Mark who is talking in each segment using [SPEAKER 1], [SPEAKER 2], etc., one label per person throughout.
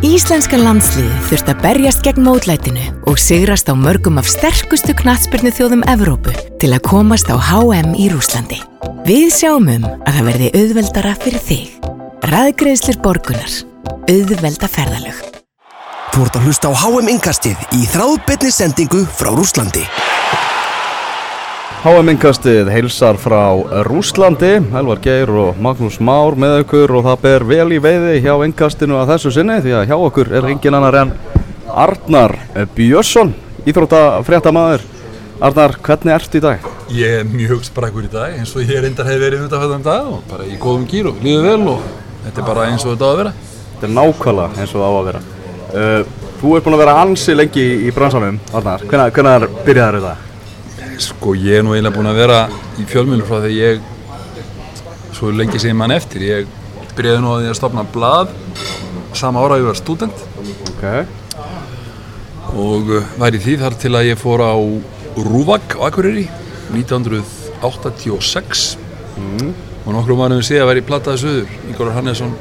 [SPEAKER 1] Íslenska landsliði þurft að berjast gegn mótlætinu og sigrast á mörgum af sterkustu knatsbyrnu þjóðum Evrópu til að komast á HM í Rúslandi. Við sjáum um að það verði auðveldara fyrir þig. Ræðgreðslir borgunar. Auðvelda ferðalög.
[SPEAKER 2] Þú ert að hlusta á HM Inkastið í þráðbyrni sendingu frá Rúslandi.
[SPEAKER 3] HM-inkastið heilsar frá Rúslandi, Elvar Geir og Magnús Már með okkur og það ber vel í veiði hjá inkastinu að þessu sinni því að hjá okkur er engin annar en Arnar Björnsson, íþróttafréttamaður. Arnar, hvernig ert í dag?
[SPEAKER 4] Ég er mjög sprækur í dag eins og ég reyndar hef verið þetta dag og bara í góðum gýr og líður vel og þetta er bara eins og þetta á að vera.
[SPEAKER 3] Þetta er nákvæmlega eins og það á að vera. Uh, þú ert búinn að vera ansi lengi í, bransanum, Arnar. Hvernig, hvernig byrjaði þetta?
[SPEAKER 4] Sko ég er nú eiginlega búinn að vera í fjölmjölum frá því ég svo lengi sem mann eftir ég byrjaði nú að því að stopna blad sama ára ég var student
[SPEAKER 3] okay.
[SPEAKER 4] og væri því þar til að ég fór á Rúvak á Akureyri 1986 mm. og nokkrum varum við séð að væri í plattaði söður Ígólar Hannesson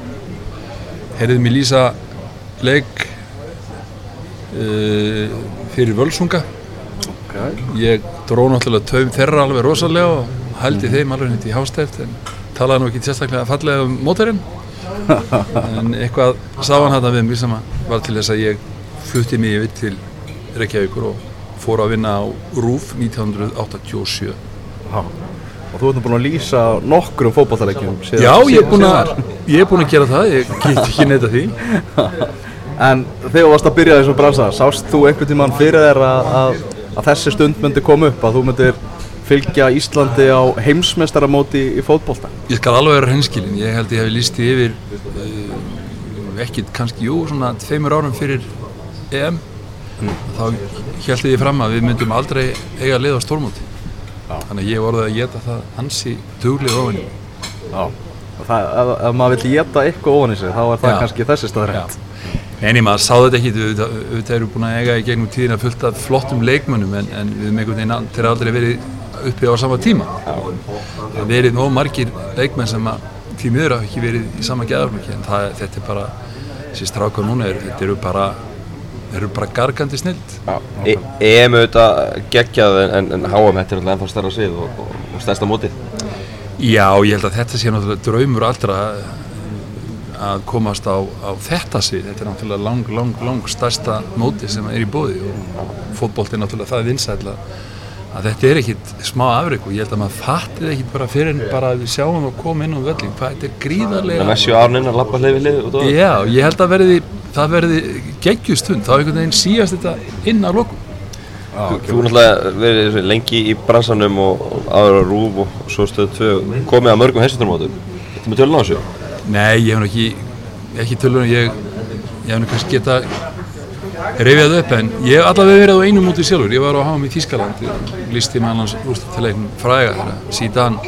[SPEAKER 4] herrið mér lýsa legg uh, fyrir völsunga. Ég dró náttúrulega taum þeirra alveg rosalega og hældi mm. þeim alveg hitt í hástæft en talaði nú ekki sérstaklega fallega um mótorinn en eitthvað sá hann þetta við mig sem var til þess að ég flutti mig yfir til Reykjavíkur og fór að vinna á RÚF 1987
[SPEAKER 3] Já. og þú ert búinn að lýsa nokkrum fókbáttalegjum
[SPEAKER 4] Já, ég er búinn að, að gera það ég get ekki neyta því
[SPEAKER 3] En þegar þú varst að byrja þessum bransa, sást þú einhvern tíman fyrir þér að, að, þessi stund myndi koma upp, að þú myndir fylgja Íslandi á heimsmeistaramóti í fótbolta?
[SPEAKER 4] Ég skal alveg vera henskilin, ég held ég hef líst í yfir uh, ekkit kannski, jú, svona tveimur árum fyrir EM mm. þá held ég fram að við myndum aldrei eiga að liða á stórmóti Já. þannig að ég voruð að geta það hansi tuglið ofan í
[SPEAKER 3] Já, ef, maður vil geta eitthvað ofan í sig þá er það Já. kannski þessi staðrænt
[SPEAKER 4] Einnig maður sá þetta ekki, við erum búin að eiga í gegnum tíðin að fullta flottum leikmönnum en, en við með einhvern veginn til aldrei verið uppi á sama tíma. Það verið nóg margir leikmenn sem að því miður hafa ekki verið í sama geðarflokki en það, þetta er bara, þessi strákar núna, er, þetta eru bara, eru bara gargandi snild.
[SPEAKER 5] E EM auðvitað geggjað en, en HM þetta er alltaf ennþá stærra svið og, og, og stærsta mótið.
[SPEAKER 4] Já, ég held að þetta sé náttúrulega draumur allra að komast á, á þetta svið þetta er náttúrulega lang, lang, lang stærsta móti sem er í bóði og fótbólt er náttúrulega það vinsætla að þetta er ekkit smá afrygg og ég held að maður fattir ekkit bara fyrir en bara að við sjáum og komum inn á völlin hvað þetta er gríðarlega
[SPEAKER 5] Það messi á árnin að lappa hlið við hlið
[SPEAKER 4] Já, ég held að verði, það verði geggjustund, þá einhvern veginn síast þetta inn á lokum.
[SPEAKER 5] Ah, okay. Þú náttúrulega verið lengi í bransanum og aðra rúf og svo stöðu tvö komið að mörgum hessuturmótum Þetta með tölun á þessu
[SPEAKER 4] Nei, ég hef ekki, ekki tölur ég, ég hef kannski geta reyfið upp en ég hef allavega verið á einu múti sjálfur. Ég var á HM í Þískaland lísti með annars úrstættilegin fræga þegar síðan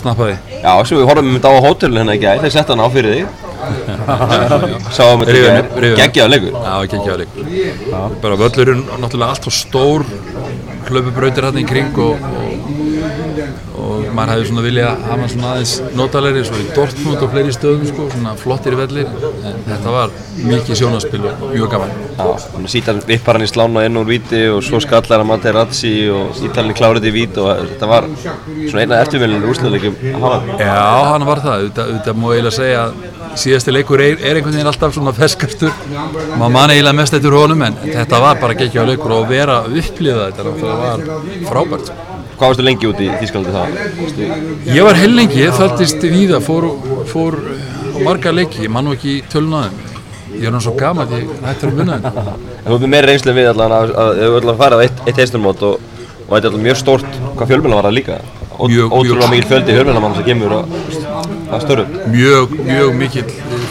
[SPEAKER 4] snappaði.
[SPEAKER 5] Já, svo við horfum um þetta á hótelun hérna ekki þeir setta hann á fyrir þig. Sáum við þetta geggjaða leikur.
[SPEAKER 4] Já, geggjaða leikur. Bara völlurinn náttúrulega allt og stór hlöpubrautir hann í kring og og maður hefði svona viljað að hafa svona aðeins notalegri svo í Dortmund og fleiri stöðum sko, svona flottir vellir. En þetta var mikið sjónaspil og mjög gaman.
[SPEAKER 5] Já, að síta vippar hann í slána inn úr víti og svo skallar hann Materazzi og Ítalni klárið í vít og þetta var svona eina eftirvillinu úrsluðleikum að hafa.
[SPEAKER 4] Já, hann var það, þetta múið eiginlega segja að síðasti leikur er, er einhvern veginn alltaf svona ferskastur. Maður manni eiginlega mest eftir honum en þetta var bara geggja leikur og vera þetta, þetta var frábært
[SPEAKER 5] Hvað varstu lengi út í Þískalandi það?
[SPEAKER 4] Ég var heil lengi, ég þartist við að fór, fór marga leiki, ég man nú ekki tölnaðum ég er náttúrulega svo gama að ég hættir að munna
[SPEAKER 5] En þú erum meira reynslega við allan að þau öll að fara á eitt, eitt heistunmót og, og þetta er alltaf mjög stórt hvað fjölmjöla var það líka? Ótrúlega mikil fjöldi fjölmjölamann sem kemur að störu
[SPEAKER 4] Mjög, mjög mikil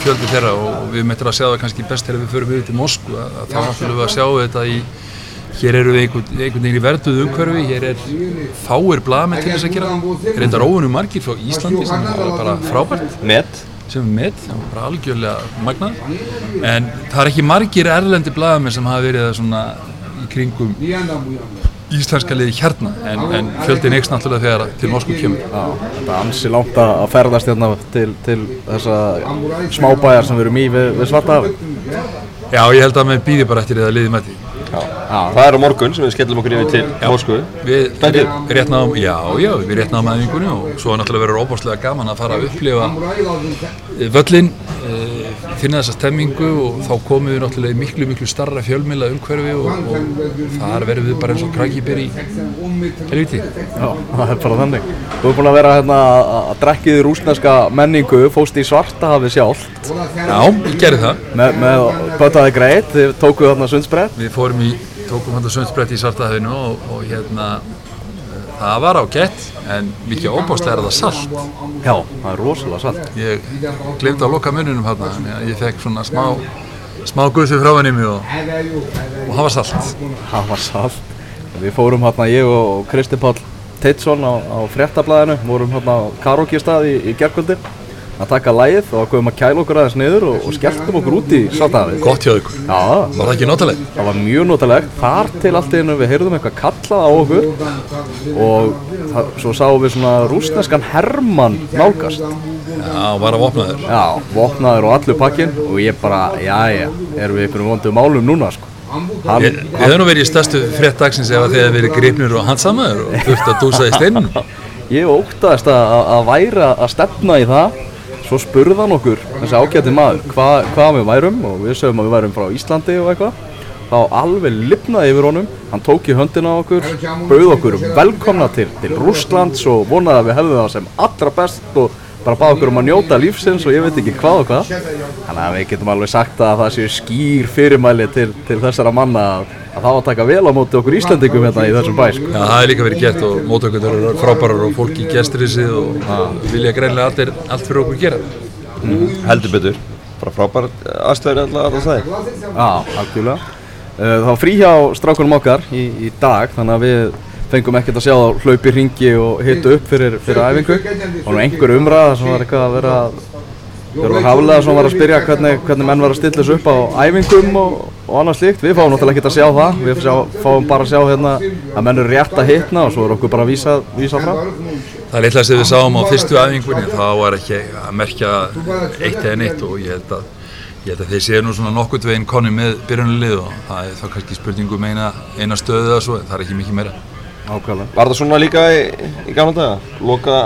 [SPEAKER 4] fjöldi þeirra og við möttum að sjá það kannski best þegar við förum við til Moskú að þá náttúrulega við að sjá þetta í Hér eru við einhvern, einhvern veginn í verduð umhverfi, hér er fáir blaðmenn til þess að gera. Hér er enda róunum margir frá Íslandi sem er bara frábært.
[SPEAKER 5] Met.
[SPEAKER 4] Sem er met, það er bara algjörlega magnað. En það er ekki margir erlendi blaðmenn sem hafa verið svona í kringum íslenska liði hérna en, en fjöldin eikst náttúrulega þegar til Moskú kemur
[SPEAKER 3] Já, þetta ansi langt að ferðast hérna til, til þessa smábæjar sem við erum í við, við Svartahafi.
[SPEAKER 4] Já, ég held að maður býði bara eftir því að liði með því
[SPEAKER 5] Það er á morgun sem við skellum okkur yfir til Moskvu.
[SPEAKER 4] Náðum, já, já, við rétt náðum aðeingunni og svo er náttúrulega verið óbáslega gaman að fara að upplifa eh, völlin, uh, finna þessa stemmingu og þá komum við náttúrulega í miklu, miklu starra fjölmila umhverfi og, og þar verðum við bara eins og krakibir í helviti.
[SPEAKER 3] Já, það er bara þannig. Þú er búin að vera hérna að drekkið í rúsneska menningu, fóst í Svartahafi sjálft
[SPEAKER 4] Já, ég gerði það.
[SPEAKER 3] með, með bötaði greit, þið tókuð þarna sundsbrett.
[SPEAKER 4] Við fórum í, tókum hann að sundsbrett í Sartahöfinu og, og hérna, það var ágætt en líka óbáslega er það salt.
[SPEAKER 3] Já, það er rosalega salt.
[SPEAKER 4] Ég glemdi að loka mununum hérna, ég fekk svona smá, smá guðsum frá henni og, og það var salt.
[SPEAKER 3] Það var salt. Við fórum hérna, ég og Kristi Páll Teitsson á, á fréttablaðinu, vorum hérna á karaoke stað í, í gerkvöldi að taka lægið og komum að kæla okkur aðeins niður og, og skelltum okkur út í Svartahafið.
[SPEAKER 4] Gott hjá ykkur.
[SPEAKER 3] Já,
[SPEAKER 4] Var það ekki notalegt?
[SPEAKER 3] það var mjög notalegt. Þar til allt einu við heyrðum eitthvað kallað á okkur og það, svo sáum við svona rúsneskan Hermann nálgast.
[SPEAKER 4] Já, var að vopna þér.
[SPEAKER 3] Já, vopnaður og allur pakkinn og ég bara, já, já, erum við ykkur vondum málum núna, sko. Hann,
[SPEAKER 4] Ég, við hefum nú verið í stærstu frétt dagsins ef að þið hefði verið gripnir og handsamaður og þurft að dúsa í steinum.
[SPEAKER 3] Ég óttaðist að, að, að væra að stefna í það Svo spurði hann okkur, þessi ágæti maður, hva, hvað við værum og við sögum að við værum frá Íslandi og eitthvað. Þá alveg lifnaði yfir honum, hann tók í höndina okkur, bauð okkur velkomna til, til Rússlands og vonaði að við hefðum það sem allra best og bara báði okkur um að njóta lífsins og ég veit ekki hvað og hvað. Þannig að við getum alveg sagt að það séu skýr fyrirmæli til, til þessara manna að, að það var að taka vel á móti okkur Íslandingum hérna í þessum bæ sko.
[SPEAKER 4] Já, það er líka verið gert og mótökundur eru frábærar og fólk í gestrisið og vilja greinlega allir allt fyrir okkur gera.
[SPEAKER 5] Heldur betur Bara frábær aðstöður alltaf að það sagði
[SPEAKER 3] Já, algjörlega. Uh, Það var frí hjá strákunum okkar í, í dag, þannig að við fengum ekkert að sjá hlaupi ringi og hitu upp fyrir, fyrir æfingu. Og nú einhver umræða sem var eitthvað að vera Þegar sem var að spyrja hvernig, hvernig menn var að stilla þessu upp á æfingum og, og annað slíkt. Við fáum náttúrulega ekkert að sjá það. Við sjá, fáum bara að sjá hérna að menn eru rétt að hitna og svo er okkur bara að vísa, vísa frá.
[SPEAKER 4] Það er litla sem við sáum á fyrstu æfingunni, það var ekki að merkja eitt eða neitt og ég held að, ég held að þeir séu nú svona nokkurt veginn konni með byrjunarlið og það er þá kannski spurningu um eina, eina stöðu eða svo, það er ekki mikið meira.
[SPEAKER 3] Ákvæmlega.
[SPEAKER 5] Var það svona líka í, í gamla daga? Loka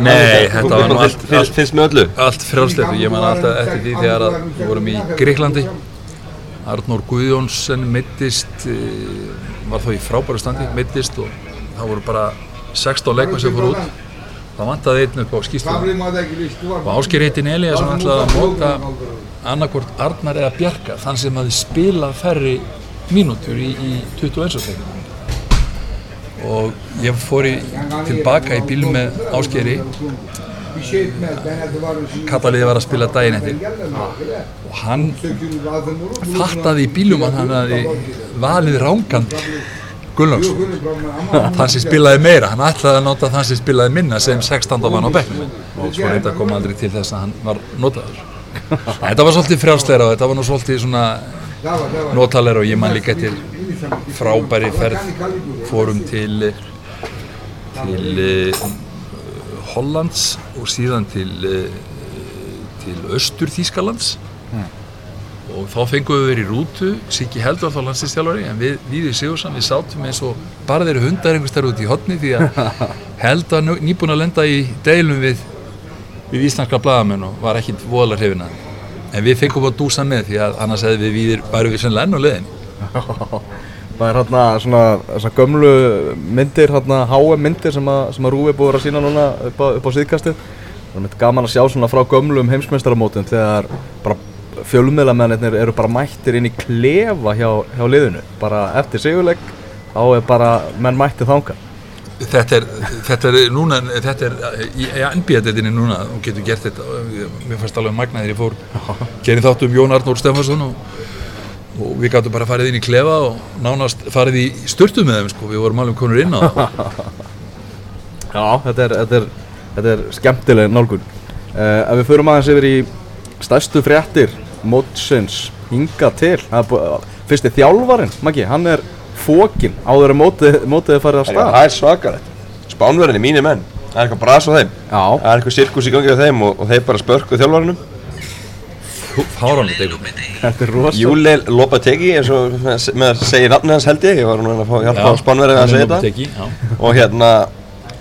[SPEAKER 4] Nei, þetta var nú
[SPEAKER 5] Þú
[SPEAKER 4] allt-
[SPEAKER 5] finnst, með öllu
[SPEAKER 4] Allt frjálslegt og ég man alltaf eftir því þegar að við vorum í Greiklandi Arnór Guðjónsson mittist var þá í frábæru standi, mittist og það voru bara 16 leikmenn sem fór út það vantaði einn upp á skýstunum og Ásker heitin Eliasson ætlaði að móta annarkvort Arnar eða Bjarka þann sem hafði spilað færri mínútur í, í 21. tegnum og ég fór í, tilbaka í bíl með Áskeri Kataliði var að spila daginn eftir. Og hann fattaði í bílum að hann hafði valið rángan Gunnlaugsson þann sem spilaði meira, hann ætlaði að nota þann sem spilaði minna sem 16. mann á bekknum. Og svo reynda kom aldrei til þess að hann var notaður. Þetta var svolítið frjálsleira og þetta var nú svolítið svona notalega og ég man líka til frábæri ferð. Fórum til til uh, Hollands og síðan til uh, til Östur Þýskalands. Og þá fengum við verið í rútu. Siggi Heldur þá landslistjálfari en við, við í Sigurðsson, við sátum eins og bara þeirri hundar einhvers þar út í hotni því að Heldur nú- nýbúinn að lenda í deilum við við íslenska blaðamenn og var ekkit þeim. en við fengum að dúsa með því að annars hefði við víðir væru við á leiðin
[SPEAKER 3] Það er hérna svona, svona gömlu myndir, hérna HM myndir sem að, sem að Rúi er búið að vera að sína núna upp á, upp á síðkastið. Það er myndi gaman að sjá svona frá gömlum heimsmeistaramótum þegar bara fjölmiðlamennir eru bara mættir inn í klefa hjá, hjá liðinu. Bara eftir sigurleik, þá er bara menn mætti þanga.
[SPEAKER 4] þetta er, þetta er núna þetta er í, NBA-detinni núna og getur gert þetta mér fannst alveg magna þegar ég fór gerði þátt um Jón Arnór Stefansson og, og við gáttum bara farið inn í klefa og nánast farið í störtu með þeim sko. við vorum alveg konur inn á
[SPEAKER 3] Já, þetta er, þetta er, þetta er skemmtileg nálgun. Uh, ef við förum aðeins yfir í stærstu fréttir mótsins hinga til. Það er þjálfarinn, Maggi, hann er fókin áður en mótið, mótið er farið að stað
[SPEAKER 5] Það er svakalegt Spánverðinni, mínir menn Það er eitthvað bras á þeim
[SPEAKER 3] Já,
[SPEAKER 5] Það er eitthvað sirkus í gangi á þeim og, og þeir bara spörkuð þjálfarinnum
[SPEAKER 3] Er rosa
[SPEAKER 5] Júli Lopategi eins og með, að segja nafnið hans held ég. Ég var nú að fá hjálpa á Spánverðinni að segja þetta. Og hérna,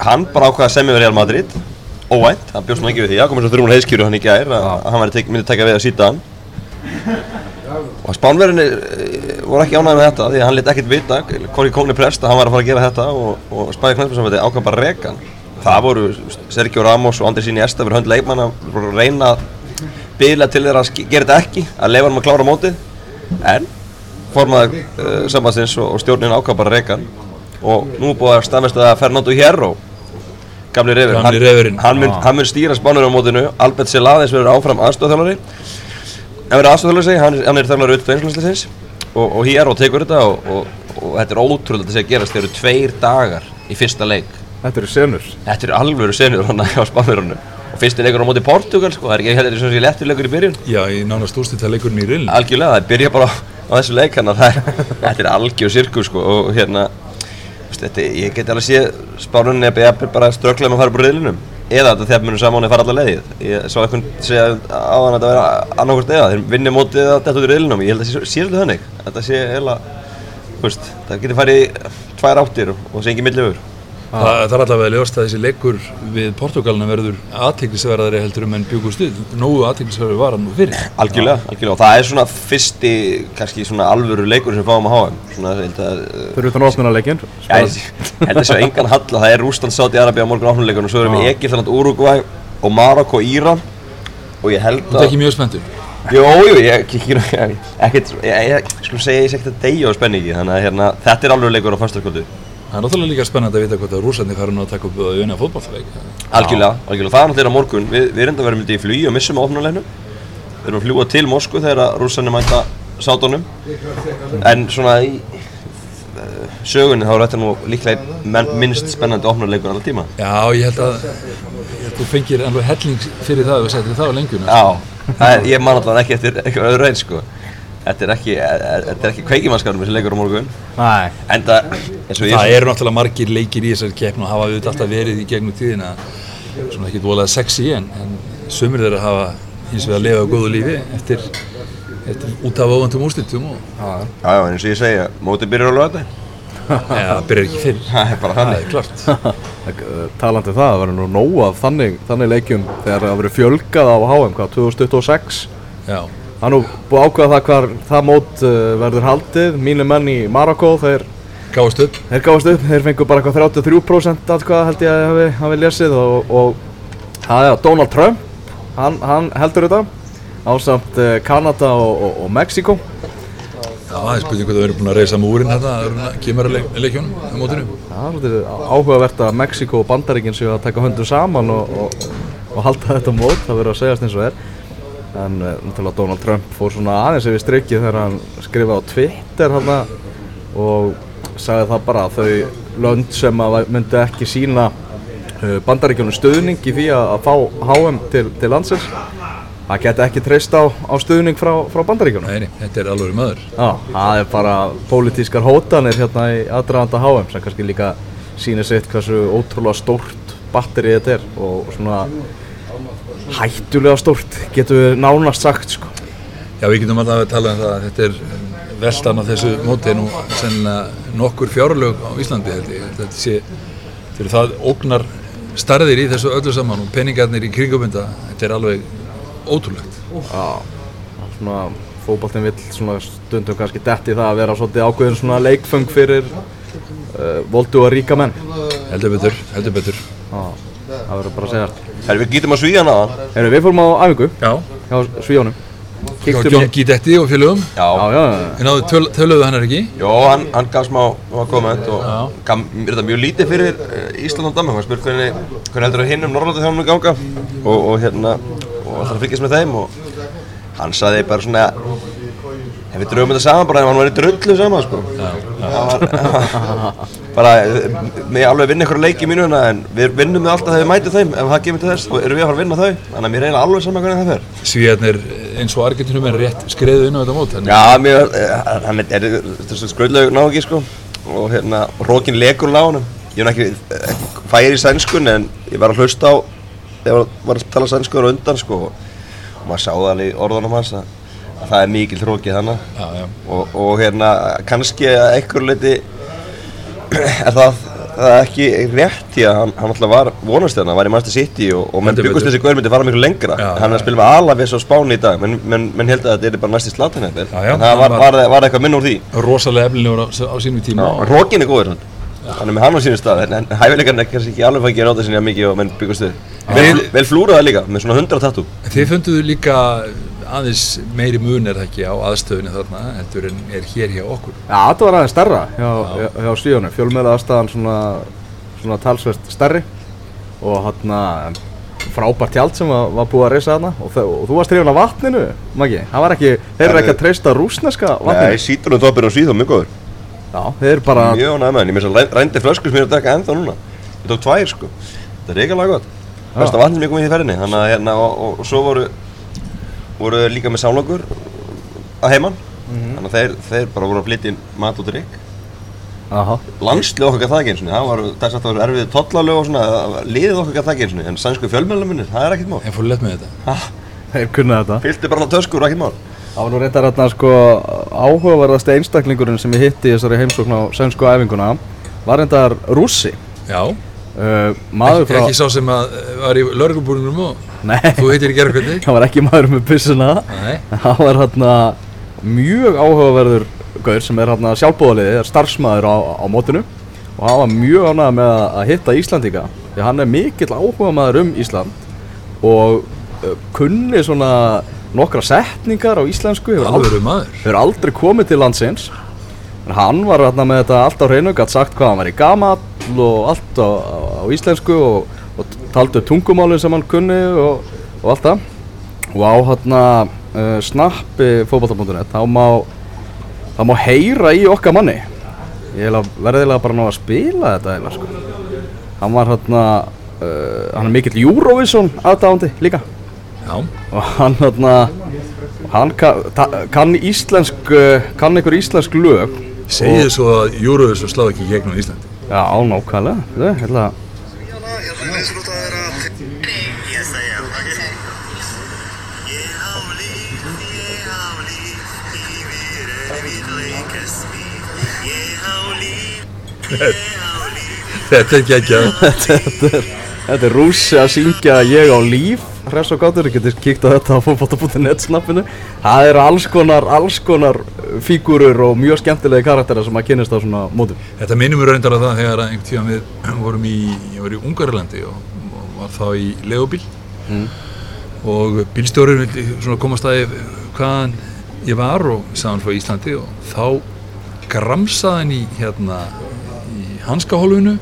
[SPEAKER 5] hann bara ákvaða að semja við Real Madrid. Óvænt, hann bjóst nú ekki við því. Það komið svo þrjúna heiskýru hann í gær að að hann myndi tekja við að síta hann. Og Spánverðinni eh, voru ekki ánægði með þetta því að hann lit ekkert vita Korki Kóni Prest að hann var að fara að gera þetta og, og spæði knæsparsamvætti ákvað bara að reka hann. Það voru Sergio Ramos og Andri Sini Esta fyrir hönd leikmann að að reyna að byggla til þeirra að gera þetta ekki að leifa hann að klára mótið. En formaður uh, sambandsins og, og stjórnin ákvað bara hann. Og nú er búið að staðmesta það að Fernando Hierro gamli reyfur
[SPEAKER 4] Gamli
[SPEAKER 5] hann, hann, mun, hann mun stýra spánur á mótinu. Albert Celades verður áfram aðstofþjálfari en verður aðstofþjálfari segi, hann, er- hann er þjálfari auðvitað einslæsleisins og, og Hierro tekur þetta og, og, og þetta er ótrúlega að þetta sé að gerast. Þeir eru tveir dagar í fyrsta leik.
[SPEAKER 3] Þetta eru senur.
[SPEAKER 5] Þetta eru alvöru senur hann á spánverðunum og fyrsti leikur á móti Portugal sko, það er ekki heldur eins og þessi léttur leikur í byrjun.
[SPEAKER 4] Já, í nánast úrstýtta leikurinn í rill
[SPEAKER 5] algjörlega, það byrja bara á, á þessu leik þannig að það er, þetta er algjör sirkus sko, og hérna veist, þetta, ég get alveg séð spánunni að beða bara strögglega með að fara úr riðlinum. Eða þetta þegar munum saman að fara alla leiðið. Ég svo eitthvað segja á hann að þetta vera annarkvæmst eða, þeir vinni mótið að þetta út í riðlinum. Ég held að það sé, sé svolítið þannig. Þetta sé eða, veist, það getur farið tvær áttir og, og sé ekki millifur
[SPEAKER 4] Þa, Það er allavega ljóst að þessi leikur við Portugalina verður aðteglisverðari heldur um en bjúkustu Nógu aðteglisverðari var hann nú fyrir
[SPEAKER 5] Algjörlega, algjörlega, og það er svona fyrsti, kannski svona alvöru leikur sem fáum að HM Svona, ég held að, uh,
[SPEAKER 3] Fyrir utan opnunaleikin
[SPEAKER 5] Já, ég held að sjá engan halla, það er Rúsland, Sáti, Arabia á morgun áfnuleikunum, svo erum við Egyptaland, Uruguay og Marokko, Íran og ég held
[SPEAKER 4] Þú ert
[SPEAKER 5] að...
[SPEAKER 4] ekki mjög spenntur
[SPEAKER 5] Jú, jú, ég, ég, ég, ég, ég, skulum segja, ég sé ekkert að deyja á spenningi, þannig að hérna, þetta er alveg leikur á fastarkvöldu.
[SPEAKER 4] Það er náttúrulega líka spennandi að vita hvort að rúsarnir fara nú að taka upp auðvina fótballleik
[SPEAKER 5] Algjörlega, algjörlega, það er náttúrulega morgun, við, við reynda verðum í flugi og missum á opnulegnum, við erum að fljúa til Moskvu þegar rússarnir mæta sátunum, en svona í eh, sögunni þá er þetta nú líklega minnst spennandi opnuleikur allar tíma.
[SPEAKER 4] Já, ég held að ég held að þú fengir alveg helling fyrir það að við setjum það á lengjuna
[SPEAKER 5] Já, það er, ég man allavega ekki eftir eitthvað öðru eins sko. Þetta er ekki, eh, þetta er ekki kveikimannskapnum þessi leikur á morgun.
[SPEAKER 3] Nei
[SPEAKER 5] Enda, eins og ég
[SPEAKER 4] Það eru náttúrulega margir leikir í þessari keppn og hafa auðvitað alltaf verið í gegnum tíðina svona ekki dvolega sexy en, en sömur þeirra hafa hins vegar að lifa á góðu lífi eftir, eftir út af óvandum úrslitum og
[SPEAKER 5] Já, já, eins og ég segja, mótið byrjar alveg þetta.
[SPEAKER 4] ja, það byrjar ekki fyrr
[SPEAKER 5] Það er bara
[SPEAKER 4] Það
[SPEAKER 5] þannig.
[SPEAKER 4] er klart
[SPEAKER 3] Talandi um það, það verður nú nóg af þannig, þannig leikjum þegar það verður fjölgað á HM, hvað, 2026
[SPEAKER 4] Já,
[SPEAKER 3] Það er nú búið að ákveða það hvar það mót uh, verður haldið. Mínu menn í Marokko, þeir,
[SPEAKER 4] gáðast upp.
[SPEAKER 3] þeir gáðast upp. Þeir fengu bara eitthvað 33% atkvæða held ég að hafi, hafi lesið og, og það er Donald Trump, hann, hann heldur þetta Ásamt uh, Kanada og, og, og Mexiko
[SPEAKER 4] Já, það er spurning hvað það verður búin að reysa múrin hérna áður en að kemur að leik, leikjónum á mótinu.
[SPEAKER 3] Það er áhugavert að Mexiko og Bandaríkin séu að taka höndum saman og, og, og halda þetta mót, það verður að segjast eins og er en uh, náttúrulega Donald Trump fór svona aðeins yfir strikið þegar hann skrifaði á Twitter hana, og sagði það bara að þau lönd sem að myndi ekki sína uh, Bandaríkjunum stuðning í því að, fá HM til, til landsins. Það geti ekki treyst á, á stuðning frá, frá Bandaríkjunum.
[SPEAKER 4] Nei, þetta er alveg maður.
[SPEAKER 3] Já, það er bara pólitískar hótanir hérna í aðdraganda HM sem kannski líka sýnir sitt hversu ótrúlega stórt batteri þetta er og svona hættulega stórt getur við nánast sagt sko.
[SPEAKER 4] Já, við getum alltaf að tala um það að þetta er veldan á þessu móti nú sennilega nokkur fjárlög á Íslandi held ég. Þetta sé, þetta eru það ógnar starðir í þessu öllu saman og peningarnir í kringumynda, þetta er alveg ótrúlegt.
[SPEAKER 3] Já, svona fótboltinn vill svona stundum kannski detti það að vera svolítið ákveðin svona leikfeng fyrir uh, voldu og ríka menn
[SPEAKER 4] Heldur betur, heldur betur.
[SPEAKER 3] Já, það verður bara að segja
[SPEAKER 5] Herri, við gítum að svíja hana aðan.
[SPEAKER 3] Heyrðu, við fórum á æfingu
[SPEAKER 4] Já,
[SPEAKER 3] hjá Svíjónum
[SPEAKER 4] hjá
[SPEAKER 3] Kíktum
[SPEAKER 4] John Guidetti og félögum.
[SPEAKER 3] Já,
[SPEAKER 5] Já,
[SPEAKER 3] já, já,
[SPEAKER 4] Við náðu töl, töluðu hann er ekki.
[SPEAKER 5] Jó, hann, hann gaf smá komment og gaf mér þetta mjög lítið fyrir uh, Ísland og Danmark. Hann spurt hvernig, hvernig heldur það hinn um Norrlanda þjónum ganga og, og hérna, og alltaf að fylgjast með þeim og hann saði bara svona ef við dröfum þetta saman bara ef hann var í drullu saman sko. Það var bara, með alveg vinna ykkur leiki í mínu hérna en við vinnum með alltaf þegar við mætum þeim ef það kemur til þess og erum við að fara að vinna þau þannig að mér er eiginlega alveg saman hvernig það fer.
[SPEAKER 4] Svíjarnir eins og Argentinum er rétt skreiðu inn á þetta mót.
[SPEAKER 5] Já, mér, eh, hann er, er þessu skröldlaug ná ekki sko og hérna, rókin legur lágunum ég er ekki, færi í sænskun en ég var að hlusta á þegar var að tala sænskur undan sko og maður hans að, að það er mikil þrókið þannig og, og hérna kannski að einhver leiti er það, það er ekki rétt því að hann, hann alltaf var vonastöðan, hann var í Master City og, og menn byggust þessi gaur myndi fara miklu lengra. Já, hann er að spila með Alavis og Spáni í dag menn, menn, menn held að þetta er bara næst í slatan en það var, var, var eitthvað minn úr því.
[SPEAKER 4] Rosalega eflinur á, á sínum tíma.
[SPEAKER 5] Rókin er góður hann er með hann á sínum stað en hæfileikarn er kannski ekki alveg fangið að nota sinni að mikið og menn byggast þau vel, vel flúraða líka með svona 100 tattu
[SPEAKER 4] Þið funduðu líka aðeins meiri mun er það ekki á aðstöðunni þarna heldur en er hér hjá okkur?
[SPEAKER 3] Já, þetta var aðeins starra hjá, hjá, hjá stíðunum fjölmeða aðstæðan svona, svona talsvert starri og hérna frábært hjald sem var, var búið að reysa þarna. Og, og þú varst hrifin af vatninu, Maggi. Það var ekki, þeir eru ekki að treysta rúsneska vatninu?
[SPEAKER 5] Nei, sítunum toppir og síðan mjög góður.
[SPEAKER 3] Já, þeir eru bara
[SPEAKER 5] Mjög næmaðin, ég að rændi flöskur sem ég er að taka ennþá núna. Ég tók tvær sko, þetta er eiginlega gott. Besta vatn sem ég kom í því ferðinni. Þannig að hérna og, og, og svo voru voru líka með sálokur að heimann mm -hmm. Þannig að þeir, þeir bara voru að flytja inn mat og drikk Landslið okkar það ekki eins og það var þess að það var erfið tollalög og svona liðið okkar það ekki eins og en sænsku fjölmjölumunir, það er ekkit mál.
[SPEAKER 4] En fór lett með þetta. Ha?
[SPEAKER 3] Þeir kunna þetta.
[SPEAKER 5] Fylgti bara töskur, ekkit mál.
[SPEAKER 3] Það var nú reyndar hérna sko áhugaverðast einstaklingurinn sem ég hitti í þessari heimsókn á sænsku æfinguna var reyndar rússi.
[SPEAKER 4] Já Uh, maður frá... Ekki sá sem að eh, var í laurugubúrinum og þú heitir í gerðkvöldi
[SPEAKER 3] Það var ekki maður með byssuna. Það var hérna mjög áhugaverður gaur sem er hérna sjálfbóðaliði, er starfsmæður á, á mótinu. Og hann var mjög ánægð með að hitta Íslandíka því hann er mikill áhuga maður um Ísland. Og uh, kunni svona nokkra setningar á íslensku hefur
[SPEAKER 4] aldrei,
[SPEAKER 3] hefur aldrei komið til landsins. Hann var hérna með þetta allt á hreinu gætt sagt hvað hann var í gamall og allt á, á íslensku og, og taldu tungumálinn sem hann kunni og, og allt það. Og á hérna uh, snappi fókbalta.net þá má þá má heyra í okkar manni. Ég verðilega bara ná að spila þetta eða sko. Hann var hérna uh, hann er mikill Eurovision aðdáðandi líka.
[SPEAKER 4] Já.
[SPEAKER 3] og hann hérna hann kann, kann íslensk kann einhver íslensk lög
[SPEAKER 4] Segið svo að Eurovision slá ekki gegnum Íslandi.
[SPEAKER 3] Já, ánákvæmlega Þetta er hérna
[SPEAKER 4] Þetta er ekki ekki
[SPEAKER 3] Þetta er rúsi að syngja Ég á líf. Hress og gáttur, þú getur kíkt á þetta á fótbolta.net snappinu. Það eru alls konar, alls konar fígurur og mjög skemmtilegi karakterar sem að kynast á svona mótum
[SPEAKER 4] Þetta minnum við reyndar að það þegar einhvern tíma við vorum í, ég var í Ungarlandi og, og var þá í legubíl mm. og bílstjórin vildi komast að hvaðan ég var og hann frá Íslandi og þá gramsaði hann í hérna í hanskahólfinu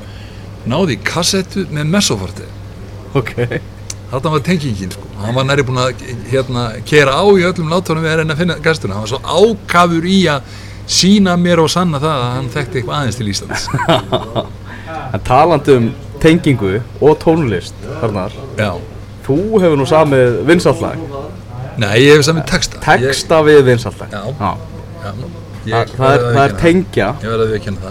[SPEAKER 4] náði kassettu með messofarti
[SPEAKER 3] ok
[SPEAKER 4] Þetta var tengingin sko, hann var næri búin að hérna kera á í öllum látunum við erum að finna gæstuna, hann var svo ákafur í að sína mér og sanna það að hann þekkti eitthvað aðeins til Íslands.
[SPEAKER 3] En talandu um tengingu og tónlist þarna, þú hefur nú samið vinsallag
[SPEAKER 4] Nei, ég hefur samið texta.
[SPEAKER 3] Texta
[SPEAKER 4] ég...
[SPEAKER 3] við vinsallag
[SPEAKER 4] Já, já.
[SPEAKER 3] Ég, það er, það er tengja.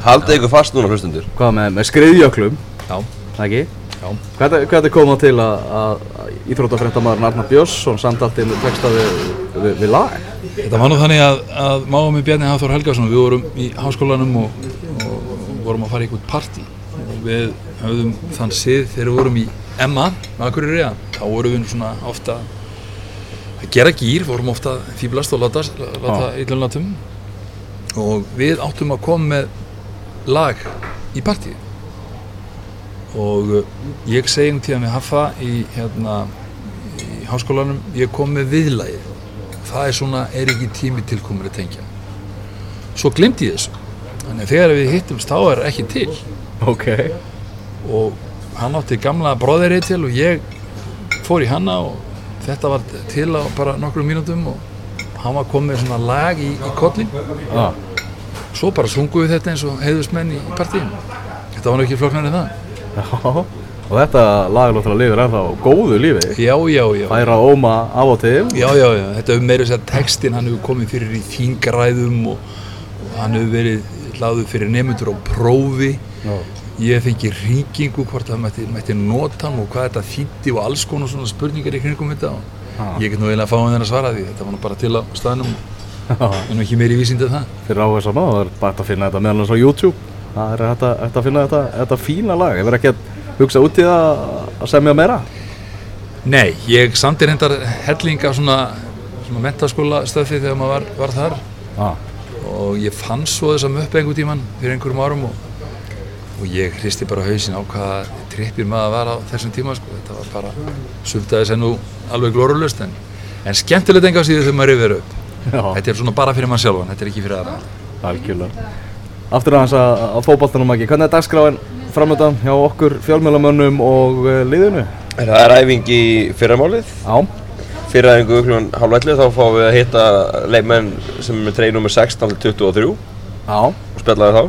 [SPEAKER 5] Haldið ykkur fast núna hlustundur
[SPEAKER 3] Hvað með, með skriðjöklum?
[SPEAKER 4] Já.
[SPEAKER 3] Það ekki? Hvað er þetta komað til að, að Íþrótafrættamæðurinn Arnar Björnsson samtaldi með texta við, við, við lag?
[SPEAKER 4] Þetta var nú þannig að, að máum við Bjarni Hafþór Helgarsson við vorum í háskólanum og, og, vorum að fara í einhvern parti og við höfðum þann sið þegar við vorum í Emma, Akureyri þá vorum við svona ofta að gera gýr, vorum ofta fýblast og láta, láta yllunlatum og við áttum að koma með lag í partíð og uh, ég segi um tíðan við Haffa í, hérna, í háskólanum, ég kom með viðlæði það er svona, er ekki tími tilkomur að tengja. Svo glimti ég þessu. Þannig að þegar við hittumst þá er ekki til.
[SPEAKER 3] Ok.
[SPEAKER 4] Og hann átti gamla bróðirri til og ég fór í hanna og þetta var til á bara nokkrum mínutum og hann var komið svona lag í, í kollin ah. svo bara sunguð við þetta eins og heiðusmenn í partíinu. Þetta var náttúrulega ekki floknar en það
[SPEAKER 3] Já, og þetta lagalóttur lifir ennþá góðu lífi.
[SPEAKER 4] Já, já, já.
[SPEAKER 3] Er að óma af og til.
[SPEAKER 4] Já, já, já, þetta hefur meira þess að textin hann hefur komið fyrir í þingræðum og, og hann hefur verið laðu fyrir nefnundur á prófi. Já. ég fengi ringingu hvort það mætti, mætti nota hann og hvað þetta þýtti og alls konar svona spurningar í kringum þetta. Og ah. ég get nú eiginlega að fá hann þenn að svara því. Þetta var nú bara til á staðnum. En ekki meiri vísindi en það.
[SPEAKER 3] Fyrir áherslu að það er bara að finna þetta meðal þess að YouTube það er hægt að finna þetta, þetta fína lag. Verð ekki að hugsa út í það að semja meira?
[SPEAKER 4] Nei, ég samtir hendar hellinga svona, svona mentaskóla stöfi þegar maður var, var þar. Ah. Og ég fann svo þess að möppa einhver tíman fyrir einhverjum árum og, og ég hristi bara hausin á hvaða trippir maður var á þessum tíma sko. þetta var bara sumtaði sem nú alveg glórulust en, en skemmtilegt enga síðu þegar maður er yfir upp. Já. þetta er svona bara fyrir mann sjálfan, þetta er ekki fyrir aðra.
[SPEAKER 3] Algjörlega Aftur aðeins að, að fókbaltanum ekki, hvernig er dagskráin framöndan hjá okkur fjálmjölamönnum og uh, liðinu?
[SPEAKER 5] Það er æfing í fyrramálið
[SPEAKER 3] Já
[SPEAKER 5] fyrraðingu kl. halv 11 þá fáum við að hitta leikmenn sem er treyð nr. 16 til 23
[SPEAKER 3] Já.
[SPEAKER 5] og spjallaði þá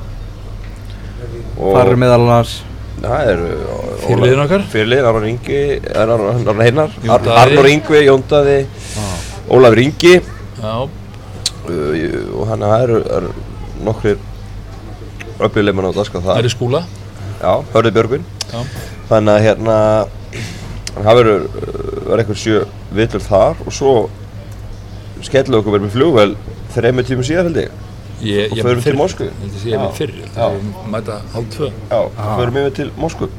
[SPEAKER 3] Það eru meðal annars
[SPEAKER 5] Það eru
[SPEAKER 4] Fyrirliðin okkar
[SPEAKER 5] Fyrirliðin, Arnur Ingi, Arnur Heinar Arnur Ingvi, Jóndaði Ólafur Ingi
[SPEAKER 4] uh,
[SPEAKER 5] og hann eru er nokkrir öflugleimann á daska það
[SPEAKER 4] Það eru skúla.
[SPEAKER 5] Já, Hörði Björgvin. Þannig að hérna það verður eitthvað sjö vitur þar og svo skellum við okkur verið með flugvel þrejum tímum síðan held ég.
[SPEAKER 4] Ég,
[SPEAKER 5] og förum til Moskvu.
[SPEAKER 4] Ég held að ég hef fyrir, það er mæta hálf tvö.
[SPEAKER 5] Já, ah. förum við til Moskvu.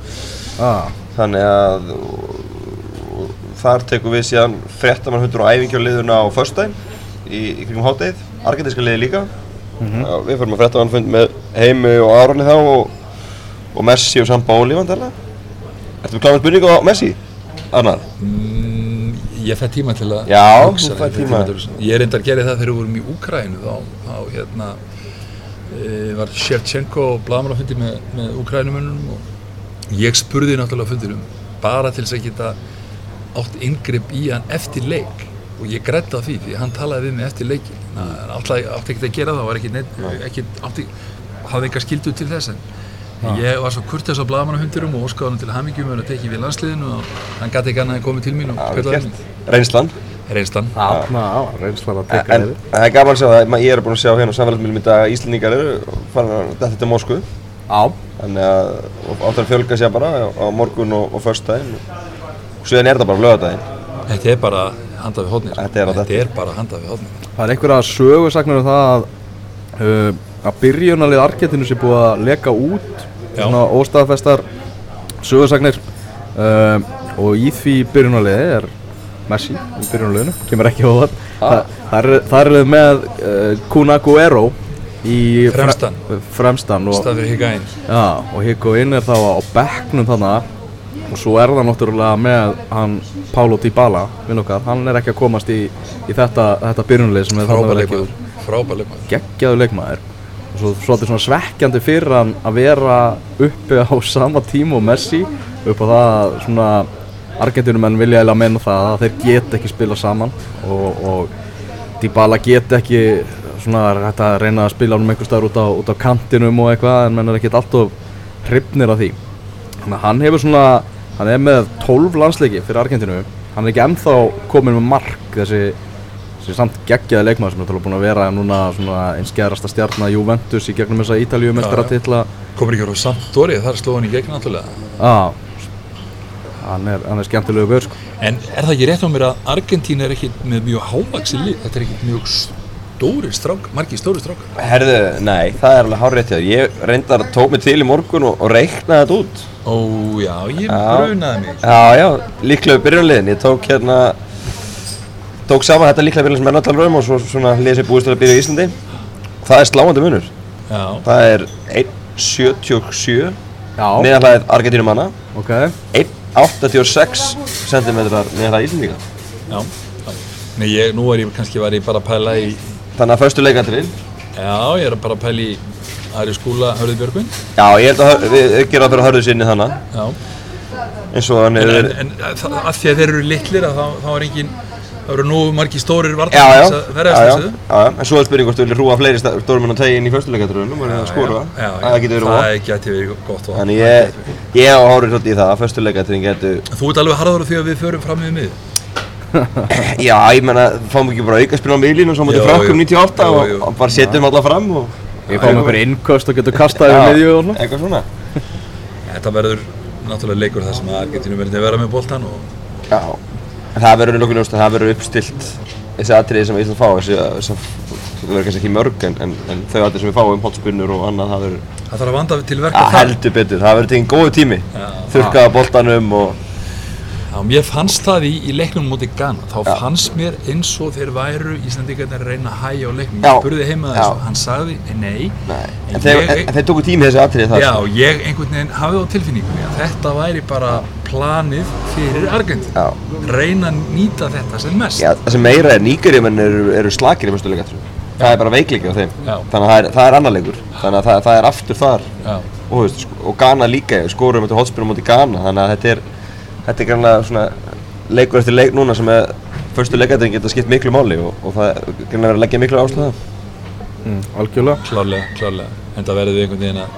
[SPEAKER 5] Ah. Þannig að og, þar tekum við síðan frettamann hundur á æfingjáliðuna á förstæn í, í kringum háttegið, argentinska liði líka. Mm -hmm. Já, Við förum að frettamann fund með heimi og Áronni þá og, og Messi og Samba Óli vandala Ertu við kláðið spurningu á Messi? Arnar?
[SPEAKER 4] Mm, ég fæ tíma til að
[SPEAKER 5] Já, þú fæ tíma.
[SPEAKER 4] Ég er enda að gera það þegar við vorum í Úkrænu þá, þá hérna e, var Shevchenko og Blamar að fundi með, með Úkrænumunum og ég spurði náttúrulega fundirum bara til þess að geta átt yngripp í hann eftir leik. Og ég grætti á því því hann talaði við mig eftir leikin hann átti ekki að gera það og var ekki, ekki átti, hafði eitthvað skildu til þess en Ég var svo kurtið á blagamannahundurum og óskáði hann til hamingjum og tekið við landsliðinu og hann gæti ekki annað að koma til mín og
[SPEAKER 5] það er. Reynslan?
[SPEAKER 4] Reynslan.
[SPEAKER 3] Já, reynslan að tekja
[SPEAKER 5] við. En það er gaman að sjá það, ég er búin að sjá hérna á samfélagsmiðlum í dag að Íslandingar eru farin að þetta til Moskvu.
[SPEAKER 3] Já.
[SPEAKER 5] Þannig að áttur að fjölga sér bara á morgun og, og förstdægin og síðan er þetta bara lögadaginn.
[SPEAKER 4] Þetta er bara handað við hodnir.
[SPEAKER 5] Þetta er,
[SPEAKER 4] þetta er bara handað við hodnir.
[SPEAKER 3] Það er einhverja sögursagnar um það að, uh, að byrjunalið Argentinu sé búið að leka út svona óstaðfestar sögursagnir um, og í því byrjunarliði er Messi í byrjunarliðinu, kemur ekki á það ah. það, það er með uh, Kun Aguero í
[SPEAKER 4] fremstan,
[SPEAKER 3] fremstan og, ja, og Higuain er þá á bekknum þannig og svo er það náttúrulega með hann Paulo Dybala, vinn okkar, hann er ekki að komast í, í þetta, þetta byrjunarlið sem er þannig að vera
[SPEAKER 4] ekki
[SPEAKER 3] geggjaðu leikmaður. Og svo svolítið svona svekkjandi fyrir hann að vera uppi á sama tíma og Messi upp á það að svona Argentínumenn vilja eða menna það að þeir get ekki spila saman og, og Dybala get ekki svona að reyna að spila um einhver staður út á, út á kantinum og eitthvað en menn er ekki alltaf hrifnir af því. Þannig að hann hefur svona hann er með 12 landsleiki fyrir Argentínu. Hann er ekki ennþá komin með mark þessi sem er samt geggjaði leikmaður sem er búin að vera núna eins gerasta stjarnar Juventus í gegnum þessa Ítalíu mestaratitla
[SPEAKER 4] komur ekki á Sampdoria, þar sló hann í gegn náttúrulega.
[SPEAKER 3] Já, hann er, hann er skemmtilegu gaur sko.
[SPEAKER 4] En er það ekki rétt á mér að Argentína er ekki með mjög hávaksi lið, þetta er ekki mjög stóri strák, margi stóri strák
[SPEAKER 5] Herðu, nei, það er alveg hárið rétt ég reyndar að tók mig til í morgun og, og reiknaði þetta út.
[SPEAKER 4] Ó já, ég brunaði mig.
[SPEAKER 5] Já, já, líklega byrjunliðin, ég tók hérna tók saman þetta líklega vilja sem er náttúrulega um og svo svona liðið sér búist til að byrja í Íslandi. Það er sláandi munur.
[SPEAKER 4] Já.
[SPEAKER 5] það er 1.77 meðanhæðið Argentinum manna
[SPEAKER 3] okay.
[SPEAKER 5] 1.86 cm meðanhæðið Íslandíka
[SPEAKER 4] Já, Nei, ég, nú er ég kannski var ég bara að pæla í
[SPEAKER 5] Þannig að fyrstu leikandurinn
[SPEAKER 4] Já, ég er bara að pæla í aðri skúla Hörður Björgvin.
[SPEAKER 5] Já, ég held að við gera það fyrir Hörður sinni þannig
[SPEAKER 4] Já.
[SPEAKER 5] Eins og hann
[SPEAKER 4] En, en, en að því að þeir eru litlir að þá, þá er engin Það eru nú margi stórir
[SPEAKER 5] vartar þess að verðast þessu. Já, já, en svo er spurning hvort þú viljið hrúa fleiri stórmenn að tegja inn í fyrstuleikatröðunum og skóra.
[SPEAKER 4] Já, já, það getur verið
[SPEAKER 5] það.
[SPEAKER 4] Það geti verið gott.
[SPEAKER 5] Þannig ég, ég á hórið svolítið í það að fyrstuleikatröðin getur...
[SPEAKER 4] Þú ert alveg harður því að við förum fram með mið?
[SPEAKER 5] já, ég menna, fáum við ekki bara auka spilna á miðlínu og svo mútið frakkum 98 og bara setjum alla fram og...
[SPEAKER 3] Ég fáum einhverju innköst og getur kastað yfir miðju og svona.
[SPEAKER 5] Eitthvað svona.
[SPEAKER 4] Þetta verður náttúrulega leikur þar sem Argentínu verður að vera með og
[SPEAKER 5] Já, en það verður nokkuð ljóst að það verður uppstilt þessi atriði sem Ísland fá þessi, það verður kannski ekki mörg en, en, en þau atriði sem við fáum, hólspinnur og annað það verður
[SPEAKER 4] Það þarf að vanda til verka
[SPEAKER 5] að heldur betur, það verður teginn góðu tími. Þurkaða boltanum og
[SPEAKER 4] Já, mér fannst það í, í leiknum mútið Ghana, þá
[SPEAKER 5] Já.
[SPEAKER 4] fannst mér eins og þeir væru Íslandíkarnir að reyna að hægja á leiknum.
[SPEAKER 5] Já.
[SPEAKER 4] Ég spurði heima
[SPEAKER 5] Já.
[SPEAKER 4] þessu, hann sagði nei.
[SPEAKER 5] Nei,
[SPEAKER 4] En
[SPEAKER 5] en, þeir, en, en tóku tími þessi atriði það
[SPEAKER 4] Já,
[SPEAKER 5] sko.
[SPEAKER 4] ég einhvern veginn hafði á tilfinningunni að þetta væri bara planið fyrir Argentín. Reyna að nýta þetta sem mest.
[SPEAKER 5] Já, það sem meira er nýgurjumenn eru, eru slakir í mestu leikatriðum það er bara veikleiki á þeim þannig að það er, það er annar leikur þannig að það, það er aftur þar og, veist, sko, og Ghana líka, skorum þetta hólspinnum mútið Ghana þannig að þetta er þetta er grannlega svona leikur eftir leik núna sem er fyrstu leikatriðin geta skipt miklu máli og, og það er grannlega verið að leggja miklu áslöða
[SPEAKER 3] mm, Algjörlega
[SPEAKER 4] Klárlega, klárlega. En það verður við einhvern veginn að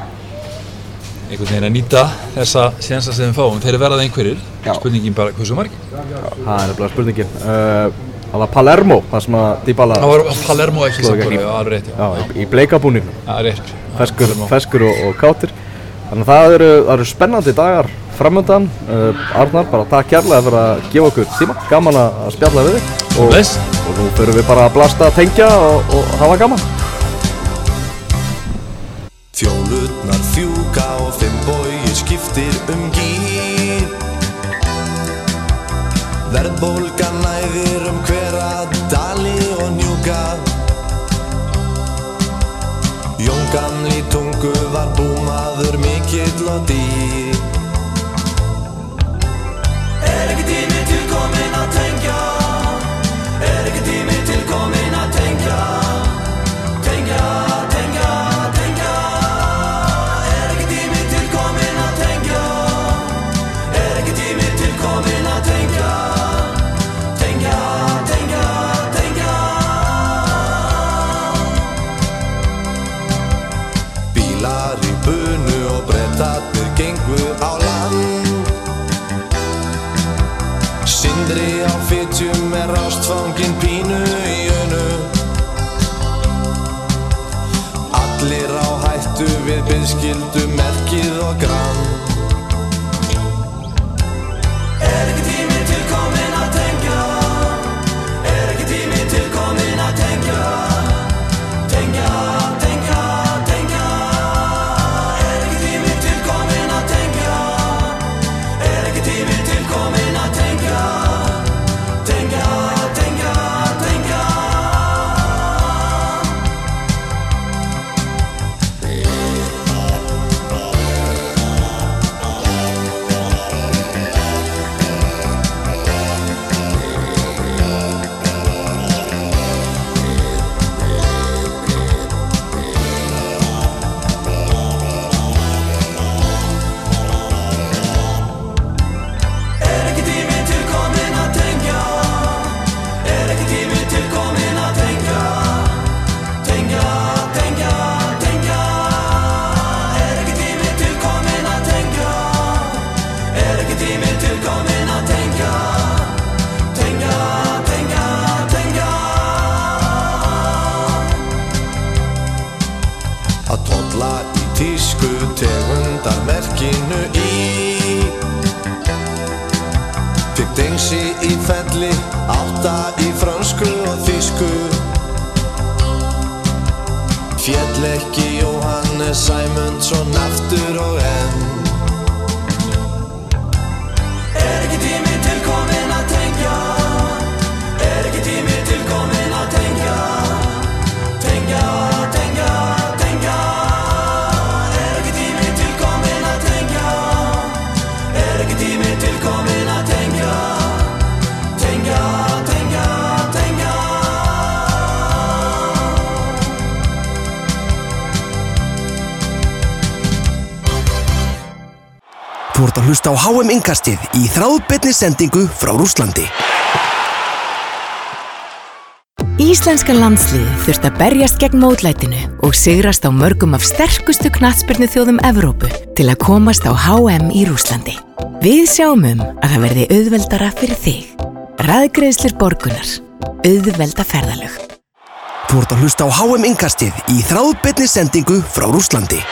[SPEAKER 4] einhvern veginn að nýta þessa sénsa sem við fáum. Þeir verðað einhverjir.
[SPEAKER 5] Já.
[SPEAKER 4] Spurningin bara hversu margir.
[SPEAKER 3] Það er nefnilega spurningin uh, Það var Palermo, það sem að Dybala
[SPEAKER 4] Það var Palermo ekki bara, já, alveg rétt. já.
[SPEAKER 3] Já, í, í bleikabúningum
[SPEAKER 4] Já, rétt.
[SPEAKER 3] feskur, feskur og, og kátir Þannig að það eru, það eru spennandi dagar framöndan uh, Arnar, bara takk kærlega fyrir að gefa okkur tíma. Gaman að spjalla við þig. Og, og nú fyrir við bara að blasta, tengja og, og hafa gaman.
[SPEAKER 6] Fjólutnar fjúka og fimm bói skiptir um gýr Verðbólgan næðir um hvera dali og njúka. Jón gamli tungu var búmaður mikill og dýr Er ekki tími til komin að við
[SPEAKER 2] hlusta á HM Inkastið í þráðbyrni sendingu frá Rúslandi.
[SPEAKER 1] Íslenska landsliði þurft að berjast gegn mótlætinu og sigrast á mörgum af sterkustu knatsbyrnu þjóðum Evrópu til að komast á HM í Rúslandi. Við sjáum um að það verði auðveldara fyrir þig. Ræðgreðslir borgunar. Auðvelda ferðalög.
[SPEAKER 2] Þú ert að hlusta á HM Inkastið í þráðbyrni sendingu frá Rúslandi.